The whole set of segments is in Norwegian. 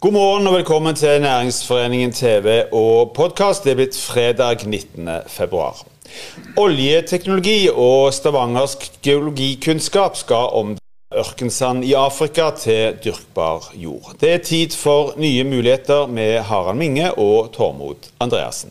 God morgen og velkommen til Næringsforeningen TV og podkast. Det er blitt fredag 19. februar. Oljeteknologi og stavangersk geologikunnskap skal om ørkensand i Afrika til dyrkbar jord. Det er tid for nye muligheter med Harald Minge og Tormod Andreassen.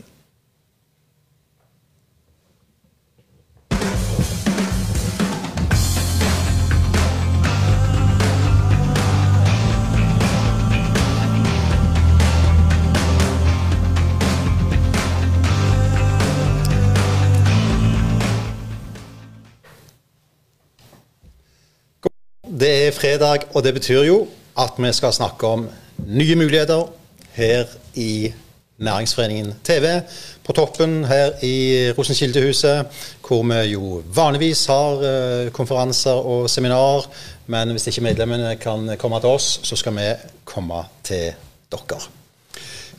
Fredag, og det betyr jo at vi skal snakke om nye muligheter her i Næringsforeningen TV. På toppen her i Rosenkildehuset, hvor vi jo vanligvis har uh, konferanser og seminarer. Men hvis ikke medlemmene kan komme til oss, så skal vi komme til dere.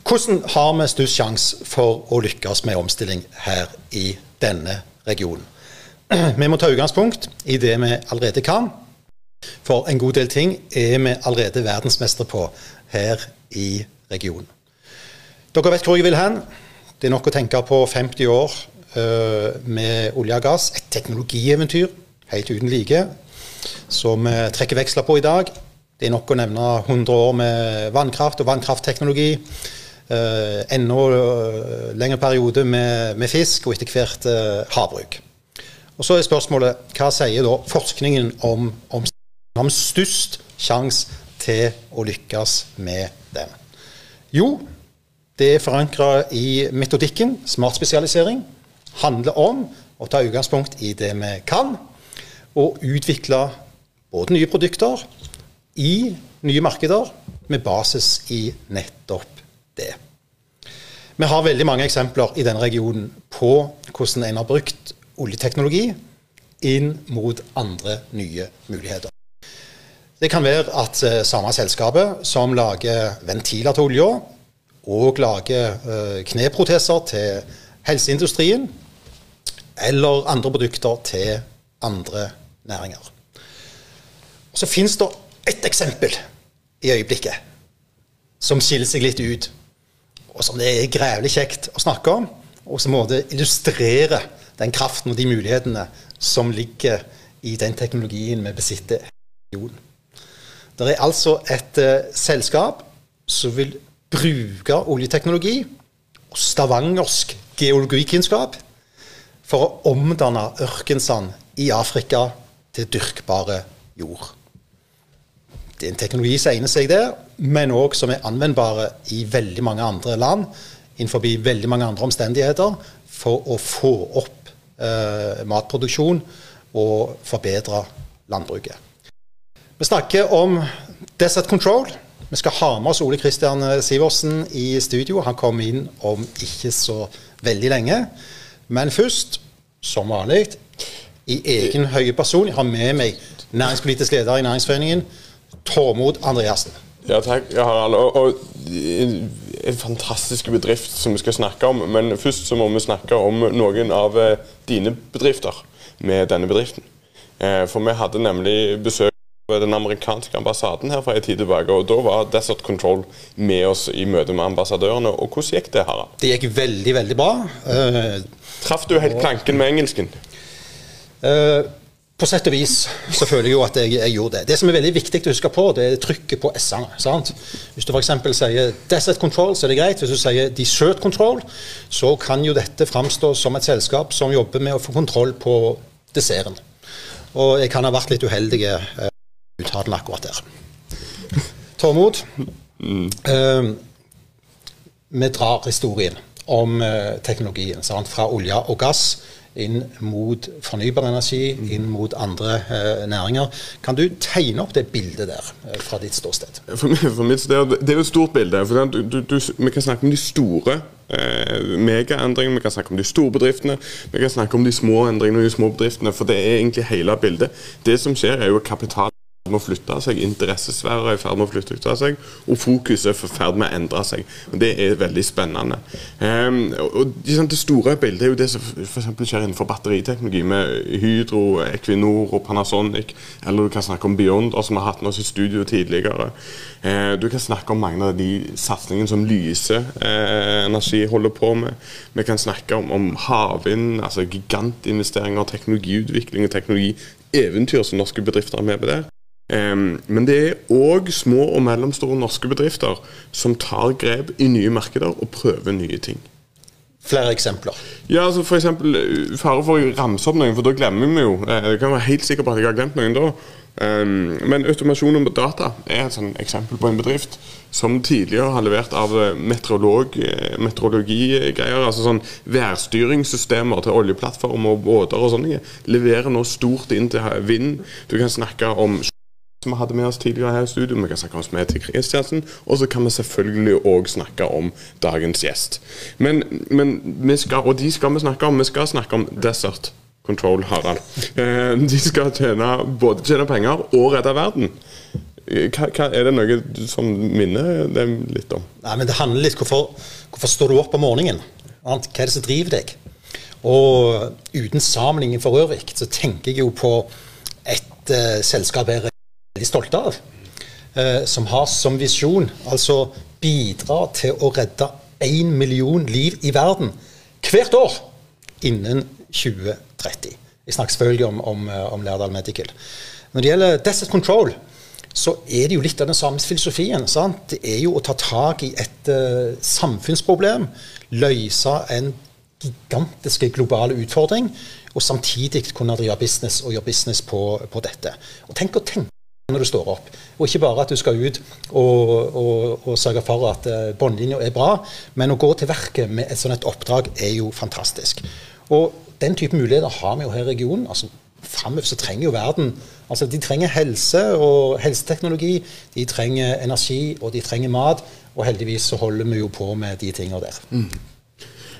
Hvordan har vi størst sjanse for å lykkes med omstilling her i denne regionen? Vi må ta utgangspunkt i det vi allerede kan for en god del ting er vi allerede verdensmestre på her i regionen. Dere vet hvor jeg vil hen. Det er nok å tenke på 50 år uh, med olje og gass. Et teknologieventyr helt uten like, som vi trekker veksler på i dag. Det er nok å nevne 100 år med vannkraft og vannkraftteknologi. Uh, enda uh, lengre periode med, med, fisk, og etter hvert uh, havbruk. Og Så er spørsmålet hva sier da forskningen om, om har vi størst sjanse til å lykkes med den? Jo, det er forankra i metodikken smart spesialisering. Handler om å ta utgangspunkt i det vi kan, og utvikle både nye produkter i nye markeder med basis i nettopp det. Vi har veldig mange eksempler i denne regionen på hvordan en har brukt oljeteknologi inn mot andre nye muligheter. Det kan være at uh, samme selskapet som lager ventiler til olja, og lager uh, kneproteser til helseindustrien, eller andre produkter til andre næringer. Og så finnes det ett eksempel i øyeblikket som skiller seg litt ut, og som det er grevlig kjekt å snakke om, og som måtte illustrere den kraften og de mulighetene som ligger i den teknologien vi besitter i jorden. Det er altså et uh, selskap som vil bruke oljeteknologi og stavangersk geologikunnskap for å omdanne ørkensand i Afrika til dyrkbare jord. Det er en teknologi som egner seg der, men òg som er anvendbare i veldig mange andre land innenfor veldig mange andre omstendigheter for å få opp eh, matproduksjon og forbedre landbruket. Vi snakker om Desert Control. Vi skal ha med oss Ole Kristian Sivertsen i studio. Han kommer inn om ikke så veldig lenge. Men først, som vanlig, i egen høye person, jeg har med meg næringspolitisk leder i Næringsforeningen, Tormod Andreassen. Ja, takk, Harald. Og, og en fantastisk bedrift som vi skal snakke om. Men først så må vi snakke om noen av eh, dine bedrifter med denne bedriften. Eh, for vi hadde nemlig besøk den amerikanske ambassaden her for en tid tilbake, og Da var Desert Control med oss i møte med ambassadørene. og Hvordan gikk det? Harald? Det gikk veldig, veldig bra. Uh, Traff du helt planken med engelsken? Uh, på sett og vis så føler jeg jo at jeg, jeg, gjorde det. Det som er veldig viktig å huske på, det er trykket på S-ene. Hvis du f.eks. sier Desert Control, så er det greit. Hvis du sier Desert Control, så kan jo dette framstå som et selskap som jobber med å få kontroll på desserten. Og jeg kan ha vært litt uheldig. Uttalen akkurat der. Tormod, mm. eh, vi drar historien om eh, teknologien. Sant? Fra olje og gass inn mot fornybar energi, mm. inn mot andre eh, næringer. Kan du tegne opp det bildet der eh, fra ditt ståsted? For, for mitt sted, Det er jo et stort bilde. for du, du, du, Vi kan snakke om de store eh, megaendringene, vi kan snakke om de store bedriftene, vi kan snakke om de små endringene og de små bedriftene. For det er egentlig hele bildet. Det som skjer, er jo kapital med å flytte seg, interessesfærer er i ferd med å flytte seg, og fokuset er i ferd med å endre seg. og Det er veldig spennende. Um, og Det store bildet er jo det som f.eks. skjer innenfor batteriteknologi, med Hydro, Equinor og Panasonic. Eller du kan snakke om Beyond, som har hatt med oss i studio tidligere. Uh, du kan snakke om mange av de satsingene som Lyse uh, Energi holder på med. Vi kan snakke om, om havvind, altså gigantinvesteringer, teknologiutvikling og teknologi eventyr som norske bedrifter er med på der. Men det er òg små og mellomstore norske bedrifter som tar grep i nye markeder og prøver nye ting. Flere eksempler? Ja, altså for eksempel, eh, Fare for å ramse opp noen, for da glemmer vi jo. Eh, jeg kan være helt sikker på at jeg har glemt noen da. Men automasjon og data er et eksempel på en bedrift som tidligere har levert av eh, meteorolog, meteorologigreier. altså sånn Værstyringssystemer til oljeplattformer og båter og sånne. Leverer nå stort inn til vind. Du kan snakke om som vi hadde med oss tidligere her i studio. Vi kan snakke om til Kristiansen. Og så kan vi selvfølgelig òg snakke om dagens gjest. Men, men vi skal, og de skal vi snakke om. Vi skal snakke om Desert Control, Harald. Eh, de skal tjene, både tjene penger og redde verden. Hva, hva, er det noe som minner dem litt om? Nei, men Det handler litt hvorfor, hvorfor står du opp om morgenen? Hva er det som driver deg? Og uten sammenligning for øvrig, så tenker jeg jo på et uh, selskap her veldig stolte av. Eh, som har som visjon altså bidra til å redde én million liv i verden hvert år innen 2030. Jeg snakker selvfølgelig om, om, eh, om Lærdal Medical. Når det gjelder Desert Control, så er det jo litt av den samme filosofien. Sant? Det er jo å ta tak i et uh, samfunnsproblem, løse en gigantisk global utfordring, og samtidig kunne drive business og gjøre business på, på dette. Og tenk å tenke når du står opp. Og ikke bare at du skal ut og, og, og sørge for at uh, båndlinja er bra, men å gå til verket med et sånt oppdrag er jo fantastisk. Og den type muligheter har vi jo her i regionen. altså Framover så trenger jo verden altså De trenger helse og helseteknologi, de trenger energi og de trenger mat. Og heldigvis så holder vi jo på med de tingene der. Mm.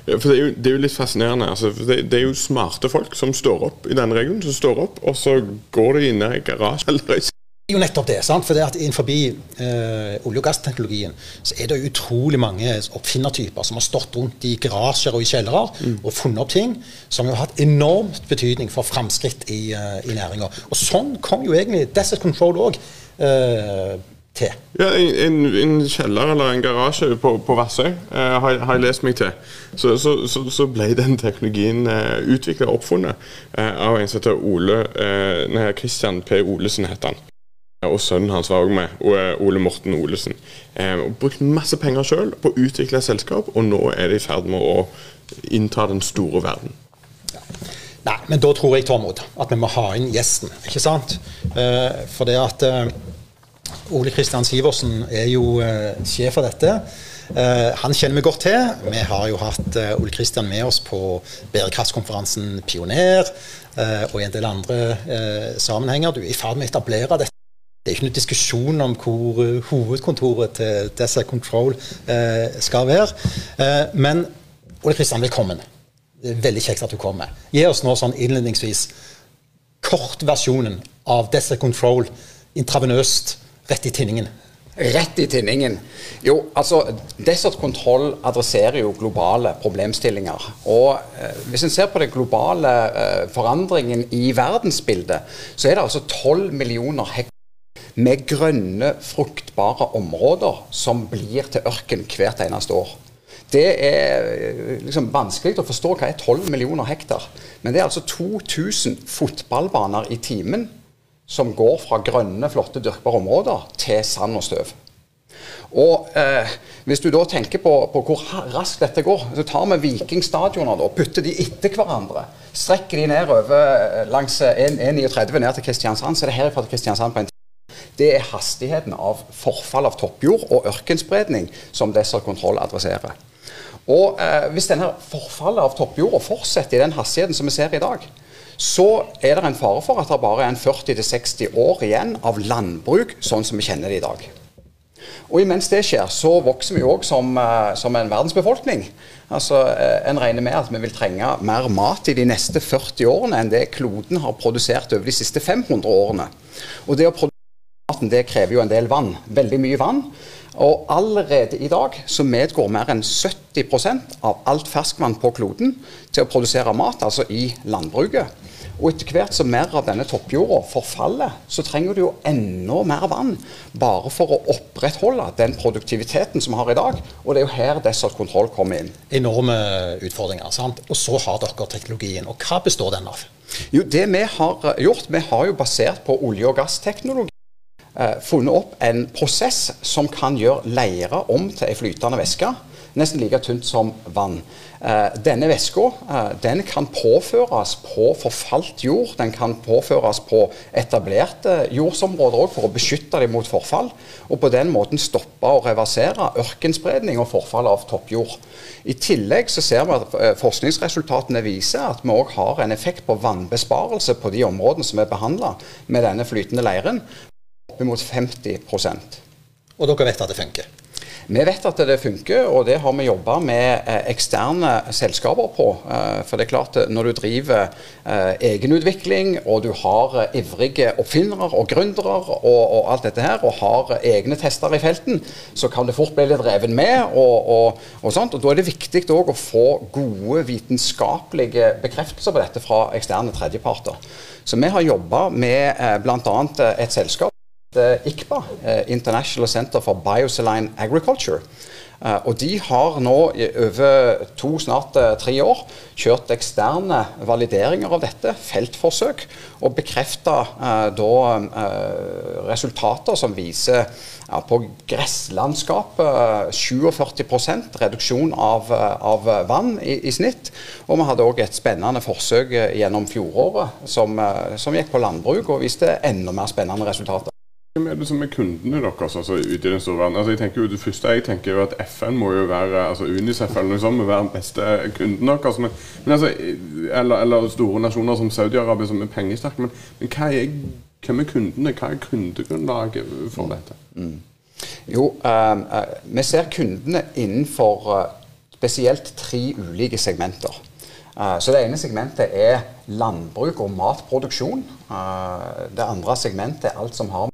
Ja, for det er, jo, det er, jo, litt fascinerende. Altså, det, det, er jo smarte folk som står opp i denne regionen. Som står opp, og så går de inn i garasje eller er jo nettopp det. sant? For det at Innenfor eh, olje- og gassteknologien så er det utrolig mange oppfinnertyper som har stått rundt i garasjer og i kjellere mm. og funnet opp ting som har hatt enormt betydning for framskritt i, uh, i næringa. Og sånn kom jo egentlig Desert Control òg uh, til. Ja, en, en, kjeller eller en garasje på, på Vassøy eh, har, har, jeg lest meg til. Så, så, så, så ble den teknologien eh, utvikla og oppfunnet uh, av en som heter Ole Christian P. Olesen. heter han. Og sønnen hans var òg med, Ole Morten Olesen. Eh, brukt masse penger sjøl på å utvikle et selskap, og nå er de i ferd med å innta den store verden. Ja. Nei, men da tror jeg Tormod, at vi må ha inn gjesten, ikke sant? Eh, for det at eh, Ole Kristian Sivertsen er jo eh, sjef for dette. Eh, han kjenner vi godt til. Vi har jo hatt eh, Ole Kristian med oss på bærekraftskonferansen Pioner og i en del andre sammenhenger. Du er i ferd med å etablere dette det er ikke noe diskusjon om hvor uh, hovedkontoret til Desert Control uh, skal være. Uh, men Ole Kristian, velkommen. Det er veldig kjekt at du kommer. Gi oss nå sånn innledningsvis kortversjonen av Desert Control intravenøst rett i tinningen. Rett i tinningen. Jo, altså Desert Control adresserer jo globale problemstillinger. Og eh, Hvis en ser på den globale eh, forandringen i verdensbildet, så er det altså 12 millioner hektar med grønne, fruktbare områder som blir til ørken hvert eneste år. Det er eh, liksom vanskelig å forstå hva er 12 millioner hektar. Men det er altså 2000 fotballbaner i timen som går fra grønne, flotte, dyrkbare områder til sand og støv. Og eh, Hvis du da tenker på, på, hvor raskt dette går, så tar vi vikingstadioner og putter de etter hverandre. Strekker de ned over langs E39 ned til Kristiansand, så er det herfra til Kristiansand på en det er hastigheten av forfall av toppjord og ørkenspredning som Desert Control adresserer. Og eh, Hvis denne forfallet av toppjorda fortsetter i den hastigheten som vi ser i dag, så er det en fare for at det bare er en 40-60 år igjen av landbruk sånn som vi kjenner det i dag. Og Imens det skjer, så vokser vi òg som, eh, som, en verdensbefolkning. Altså, eh, En regner med at vi vil trenge mer mat i de neste 40 årene enn det kloden har produsert over de siste 500 årene. Og det å det krever jo en del vann. Veldig mye vann. Og allerede i dag så medgår mer enn 70% av alt ferskvann på kloden til å produsere mat, altså i landbruket. Og etter hvert som mer av denne toppjorda forfaller, så trenger du jo enda mer vann bare for å opprettholde den produktiviteten som vi har i dag. Og det er jo her Desert Control kommer inn. Enorme utfordringer. sant? Og så har dere teknologien. Og hva består den av? Jo, det Vi har gjort, vi har jo basert på olje- og gassteknologi eh, funnet opp en prosess som kan gjøre leire om til ei flytende væske. Nesten like tynt som vann. Eh, denne væska eh, den kan påføres på forfalt jord. Den kan påføres på etablerte jordsområder òg for å beskytte dem mot forfall. Og på den måten stoppe og reversere ørkenspredning og forfall av toppjord. I tillegg så ser vi at eh, forskningsresultatene viser at vi òg har en effekt på vannbesparelse på de områdene som er behandla med denne flytende leiren, oppimot 50% Og dere vet at det funker? Vi vet at det funker, og det har vi jobba med eh, eksterne selskaper på. Eh, for det er klart, når du driver eh, egenutvikling, og du har ivrige oppfinnere og gründere og, og, alt dette her, og har egne tester i felten, så kan det fort bli litt reven med. Og, og, og sånt, og Da er det viktig å få gode vitenskapelige bekreftelser på dette fra eksterne tredjeparter. Så vi har jobba med bl.a. et selskap ICBA, eh, International Center for Biosaline Agriculture. Eh, og De har nå i over to, snart eh, tre år kjørt eksterne valideringer av dette, feltforsøk, og bekrefta resultater som viser ja, på gresslandskapet 47 reduksjon av, av vann i, i, snitt. Og vi hadde òg et spennende forsøk gjennom fjoråret som, som gikk på landbruk og viste enda mer spennende resultater. Hvem er det som er kundene deres altså, ute i den store verden? Altså, jeg tenker jo, det første jeg tenker jo at FN må jo være altså Unicef eller noe sånt må være den beste kunden deres. Men, men altså, eller, eller, store nasjoner som Saudi-Arabia som er pengesterke. Men, men hva er, hvem er kundene? Hva er kundegrunnlaget for mm. dette? Mm. Jo, um, vi ser kundene innenfor uh, spesielt tre ulike segmenter. Så Det ene segmentet er landbruk og matproduksjon. Det andre segmentet er alt som har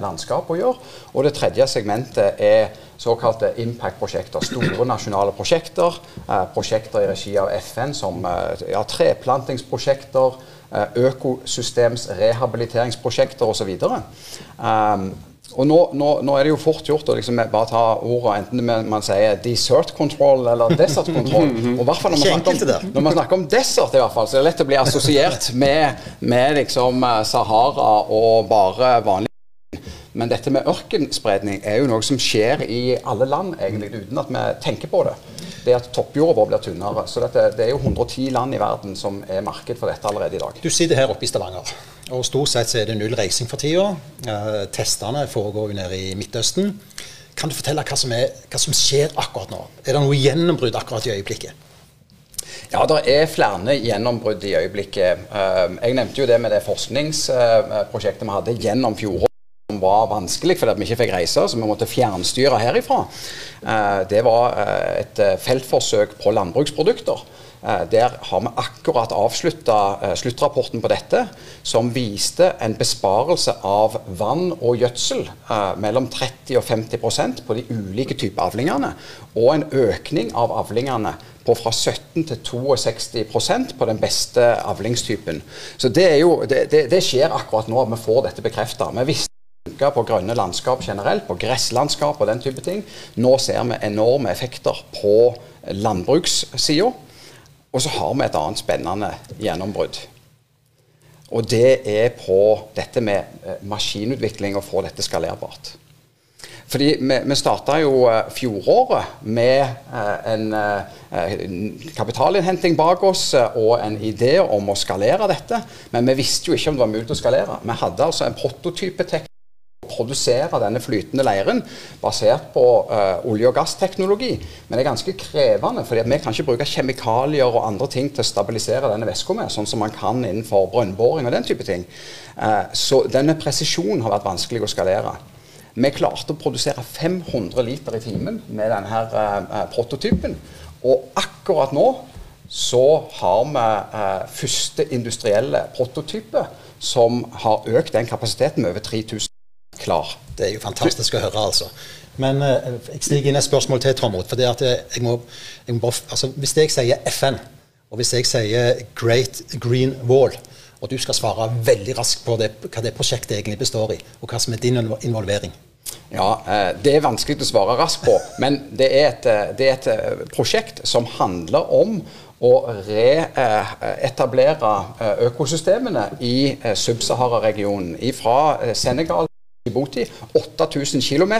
landskap å gjøre. Og det tredje segmentet er såkalte impact-prosjekter. Store nasjonale prosjekter. Eh, prosjekter i regi av FN som eh, ja, treplantingsprosjekter, eh, økosystems rehabiliteringsprosjekter osv. Um, og nå, nå, nå, er det jo fort gjort å liksom bare ta ordene enten man sier desert control eller desert control. og hvert fall når man, snakker om, man snakker om desert, i hvert fall, så er det lett å bli assosiert med, med liksom Sahara og bare vanlig men dette med ørkenspredning er jo noe som skjer i alle land, egentlig, uten at vi tenker på det. Det at toppjorda vår blir tynnere. Så dette, det er jo 110 land i verden som er marked for dette allerede i dag. Du sitter her oppe i Stavanger, og stort sett så er det null reising for tida. Uh, testene foregår jo nede i Midtøsten. Kan du fortelle hva som, er, hva som skjer akkurat nå? Er det noe gjennombrudd akkurat i øyeblikket? Ja, det er flere gjennombrudd i øyeblikket. Eh, jeg nevnte jo det med det forskningsprosjektet vi hadde gjennom fjoråret var vanskelig fordi vi ikke fikk reise, så vi måtte fjernstyre herifra. Eh, det var eh, et eh, feltforsøk på landbruksprodukter. Der har vi akkurat avslutta sluttrapporten på dette, som viste en besparelse av vann og gjødsel mellom 30 og 50% på de ulike typer avlingene, og en økning av avlingene på fra 17 til 62% på den beste avlingstypen. Så det, jo, det, det, det skjer akkurat nå at vi får dette bekrefta. Vi på grønne landskap generelt, på gresslandskap og den type ting. Nå ser vi enorme effekter på landbrukssida. Og så har vi et annet spennende gjennombrudd. Og det er på dette med eh, maskinutvikling og få dette skalerbart. Fordi Vi, vi starta jo eh, fjoråret med eh, en kapitalinnhenting bak oss og en idé om å skalere dette. Men vi visste jo ikke om det var mulig å skalere. Vi hadde altså en prototypeteknikk produsere denne flytende leiren basert på uh, olje- og gassteknologi. Men det er ganske krevende, fordi vi kan ikke bruke kjemikalier og andre ting til å stabilisere denne væska med, sånn som man kan innenfor brønnboring og den type ting. Uh, så denne presisjonen har vært vanskelig å skalere. Vi klarte å produsere 500 liter i timen med denne uh, prototypen. Og akkurat nå så har vi første industrielle prototype som har økt den kapasiteten med over 3000 klar. Det er jo fantastisk å høre, altså. Men eh, jeg stiger inn et spørsmål til, Tormod. for det at jeg må, jeg må altså, Hvis jeg sier FN, og hvis jeg sier Great Green Wall, og du skal svare veldig raskt på det, hva det prosjektet egentlig består i, og hva som er din involvering ja, eh, Det er vanskelig å svare raskt på, men det er, et, eh, det er et prosjekt som handler om å reetablere økosystemene i Sub-Sahara-regionen. Fra Senegal Djibouti. 8000 km.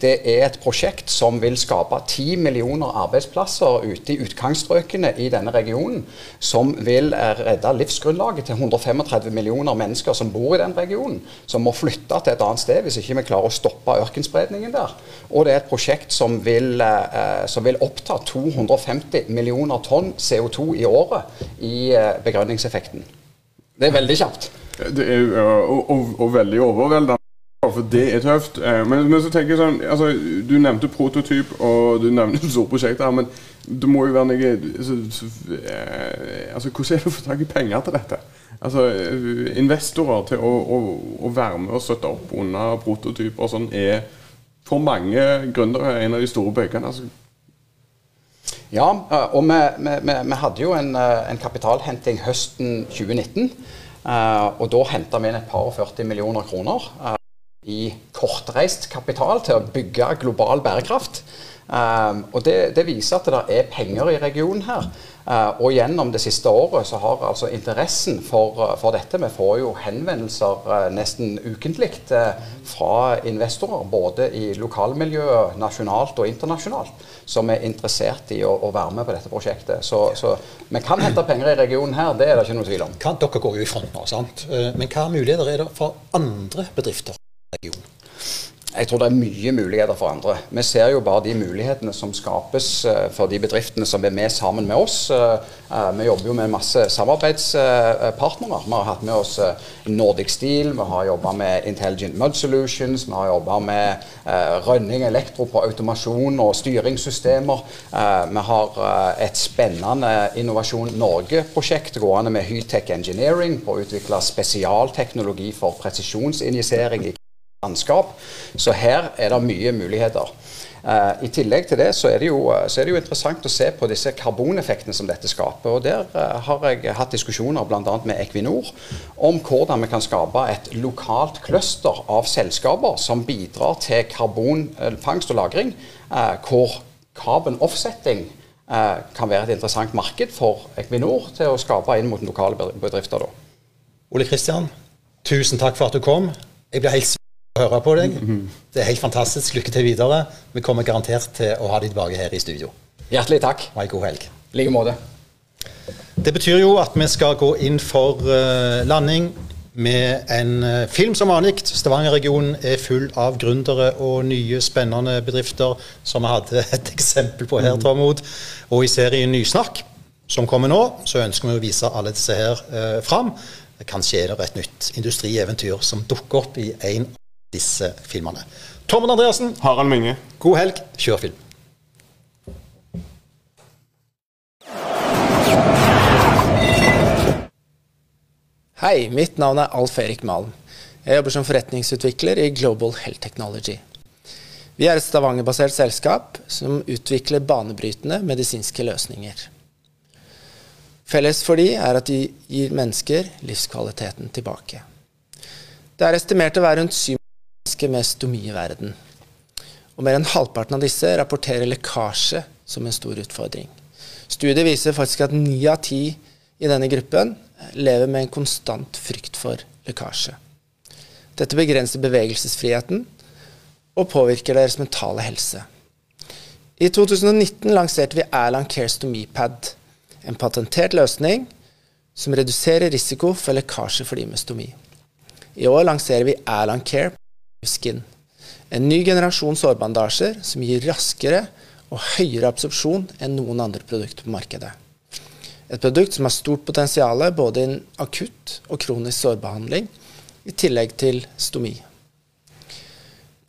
Det er et prosjekt som vil skape 10 millioner arbeidsplasser ute i utgangsstrøkene i denne regionen. Som vil redde livsgrunnlaget til 135 millioner mennesker som bor i den regionen. Som må flytte til et annet sted hvis ikke vi klarer å stoppe ørkenspredningen der. Og det er et prosjekt som vil, eh, som vil oppta 250 millioner tonn CO2 i året i eh, begrønningseffekten. Det er veldig kjapt. Det er, og, og, og veldig overveldende for det er tøft. Eh, men, men, så tenker jeg sånn altså, Du nevnte prototyp, og du nevnte store prosjekter. Men det må jo være noe altså, eh, altså, Hvordan er det å få tak i penger til dette? Altså, Investorer til å, å, å være med og støtte opp under prototyper sånn er for mange gründere en av de store bøykene. Altså. Ja, eh, og vi, vi, vi, hadde jo en, en kapitalhenting høsten 2019. og da henta vi inn et par og 40 millioner kroner i kortreist kapital til å bygge global bærekraft. Um, og det, det, viser at det er penger i regionen her. Uh, og gjennom det siste året så har altså interessen for, for dette Vi får jo henvendelser uh, nesten ukentlig uh, fra investorer, både i lokalmiljøet, nasjonalt og internasjonalt, som er interessert i å, å være med på dette prosjektet. Så, så, vi kan hente penger i regionen her, det er det ikke noe tvil om. Kan, dere går jo i front nå, sant? Men hva muligheter er det for andre bedrifter? Region? Jeg tror det er mye muligheter for andre. Vi ser jo bare de mulighetene som skapes eh, for de bedriftene som er med sammen med oss. Eh, eh, vi jobber jo med masse samarbeidspartnere. Vi har hatt med oss Nordic Steel, vi har jobba med Intelligent Mud Solutions, vi har jobba med Rønning Elektro på automasjon og styringssystemer. Vi har et spennende Innovasjon Norge-prosjekt gående med Hytech Engineering på å utvikle spesialteknologi for presisjonsinjisering i landskap. Så her er det mye muligheter. Uh, I tillegg til det så er det, jo, så er det, jo, interessant å se på disse karboneffektene som dette skaper. og Der uh, har jeg hatt diskusjoner bl.a. med Equinor om hvordan vi kan skape et lokalt cluster av selskaper som bidrar til karbonfangst og -lagring, uh, hvor carbon offsetting kan være et interessant marked for Equinor til å skape inn mot lokale bedrifter. Da. Ole Kristian, tusen takk for at du kom. Jeg blir helt høre på deg. Det er helt fantastisk. Lykke til videre. Vi kommer garantert til å ha deg tilbake her i studio. Hjertelig takk. Ha en god helg. I like måte. Det betyr jo at vi skal gå inn for uh, landing med en uh, film som vanlig. Stavanger-regionen er full av gründere og nye, spennende bedrifter, som vi hadde et eksempel på her, Tormod. Og i serien Nysnakk, som kommer nå, så ønsker vi å vise alle disse her uh, fram. Kanskje er det et nytt industrieventyr som dukker opp i en disse filmene. Tormod Andreassen. Harald Minge. God helg. Kjør film. Hei, mitt navn er Alf Erik Malen. Jeg jobber som forretningsutvikler i Global Health Technology. Vi er et Stavanger-basert selskap som utvikler banebrytende medisinske løsninger. Felles for de er at de gir mennesker livskvaliteten tilbake. Det er estimert å være rundt syv mennesker med stomi i verden. Og mer enn halvparten av disse rapporterer lekkasje som en stor utfordring. Studiet viser faktisk at ni av ti i denne gruppen lever med en konstant frykt for lekkasje. Dette begrenser bevegelsesfriheten og påvirker deres mentale helse. I 2019 lanserte vi Erland Care Stomipad, en patentert løsning som reduserer risiko for lekkasje for de med stomi. I år lanserer vi Erland Care Skin. En ny generasjon sårbandasjer som gir raskere og høyere absorpsjon enn noen andre produkter på markedet. Et produkt som har stort potensial både innen akutt og kronisk sårbehandling, i tillegg til stomi.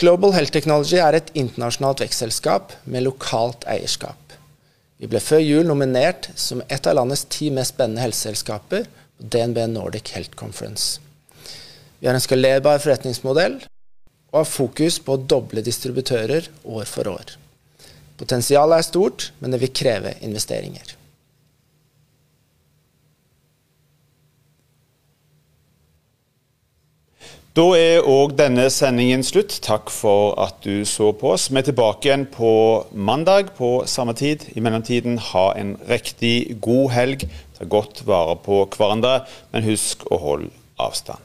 Global Health Technology er et internasjonalt vekstselskap med lokalt eierskap. Vi ble før jul nominert som et av landets ti mest spennende helseselskaper på DNB Nordic Health Conference. Vi har en skalerbar forretningsmodell og har fokus på å doble distributører år for år. Potensialet er stort, men det vil kreve investeringer. Da er òg denne sendingen slutt. Takk for at du så på oss. Vi er tilbake igjen på mandag på samme tid. I mellomtiden, ha en riktig god helg. Ta godt vare på hverandre, men husk å holde avstand.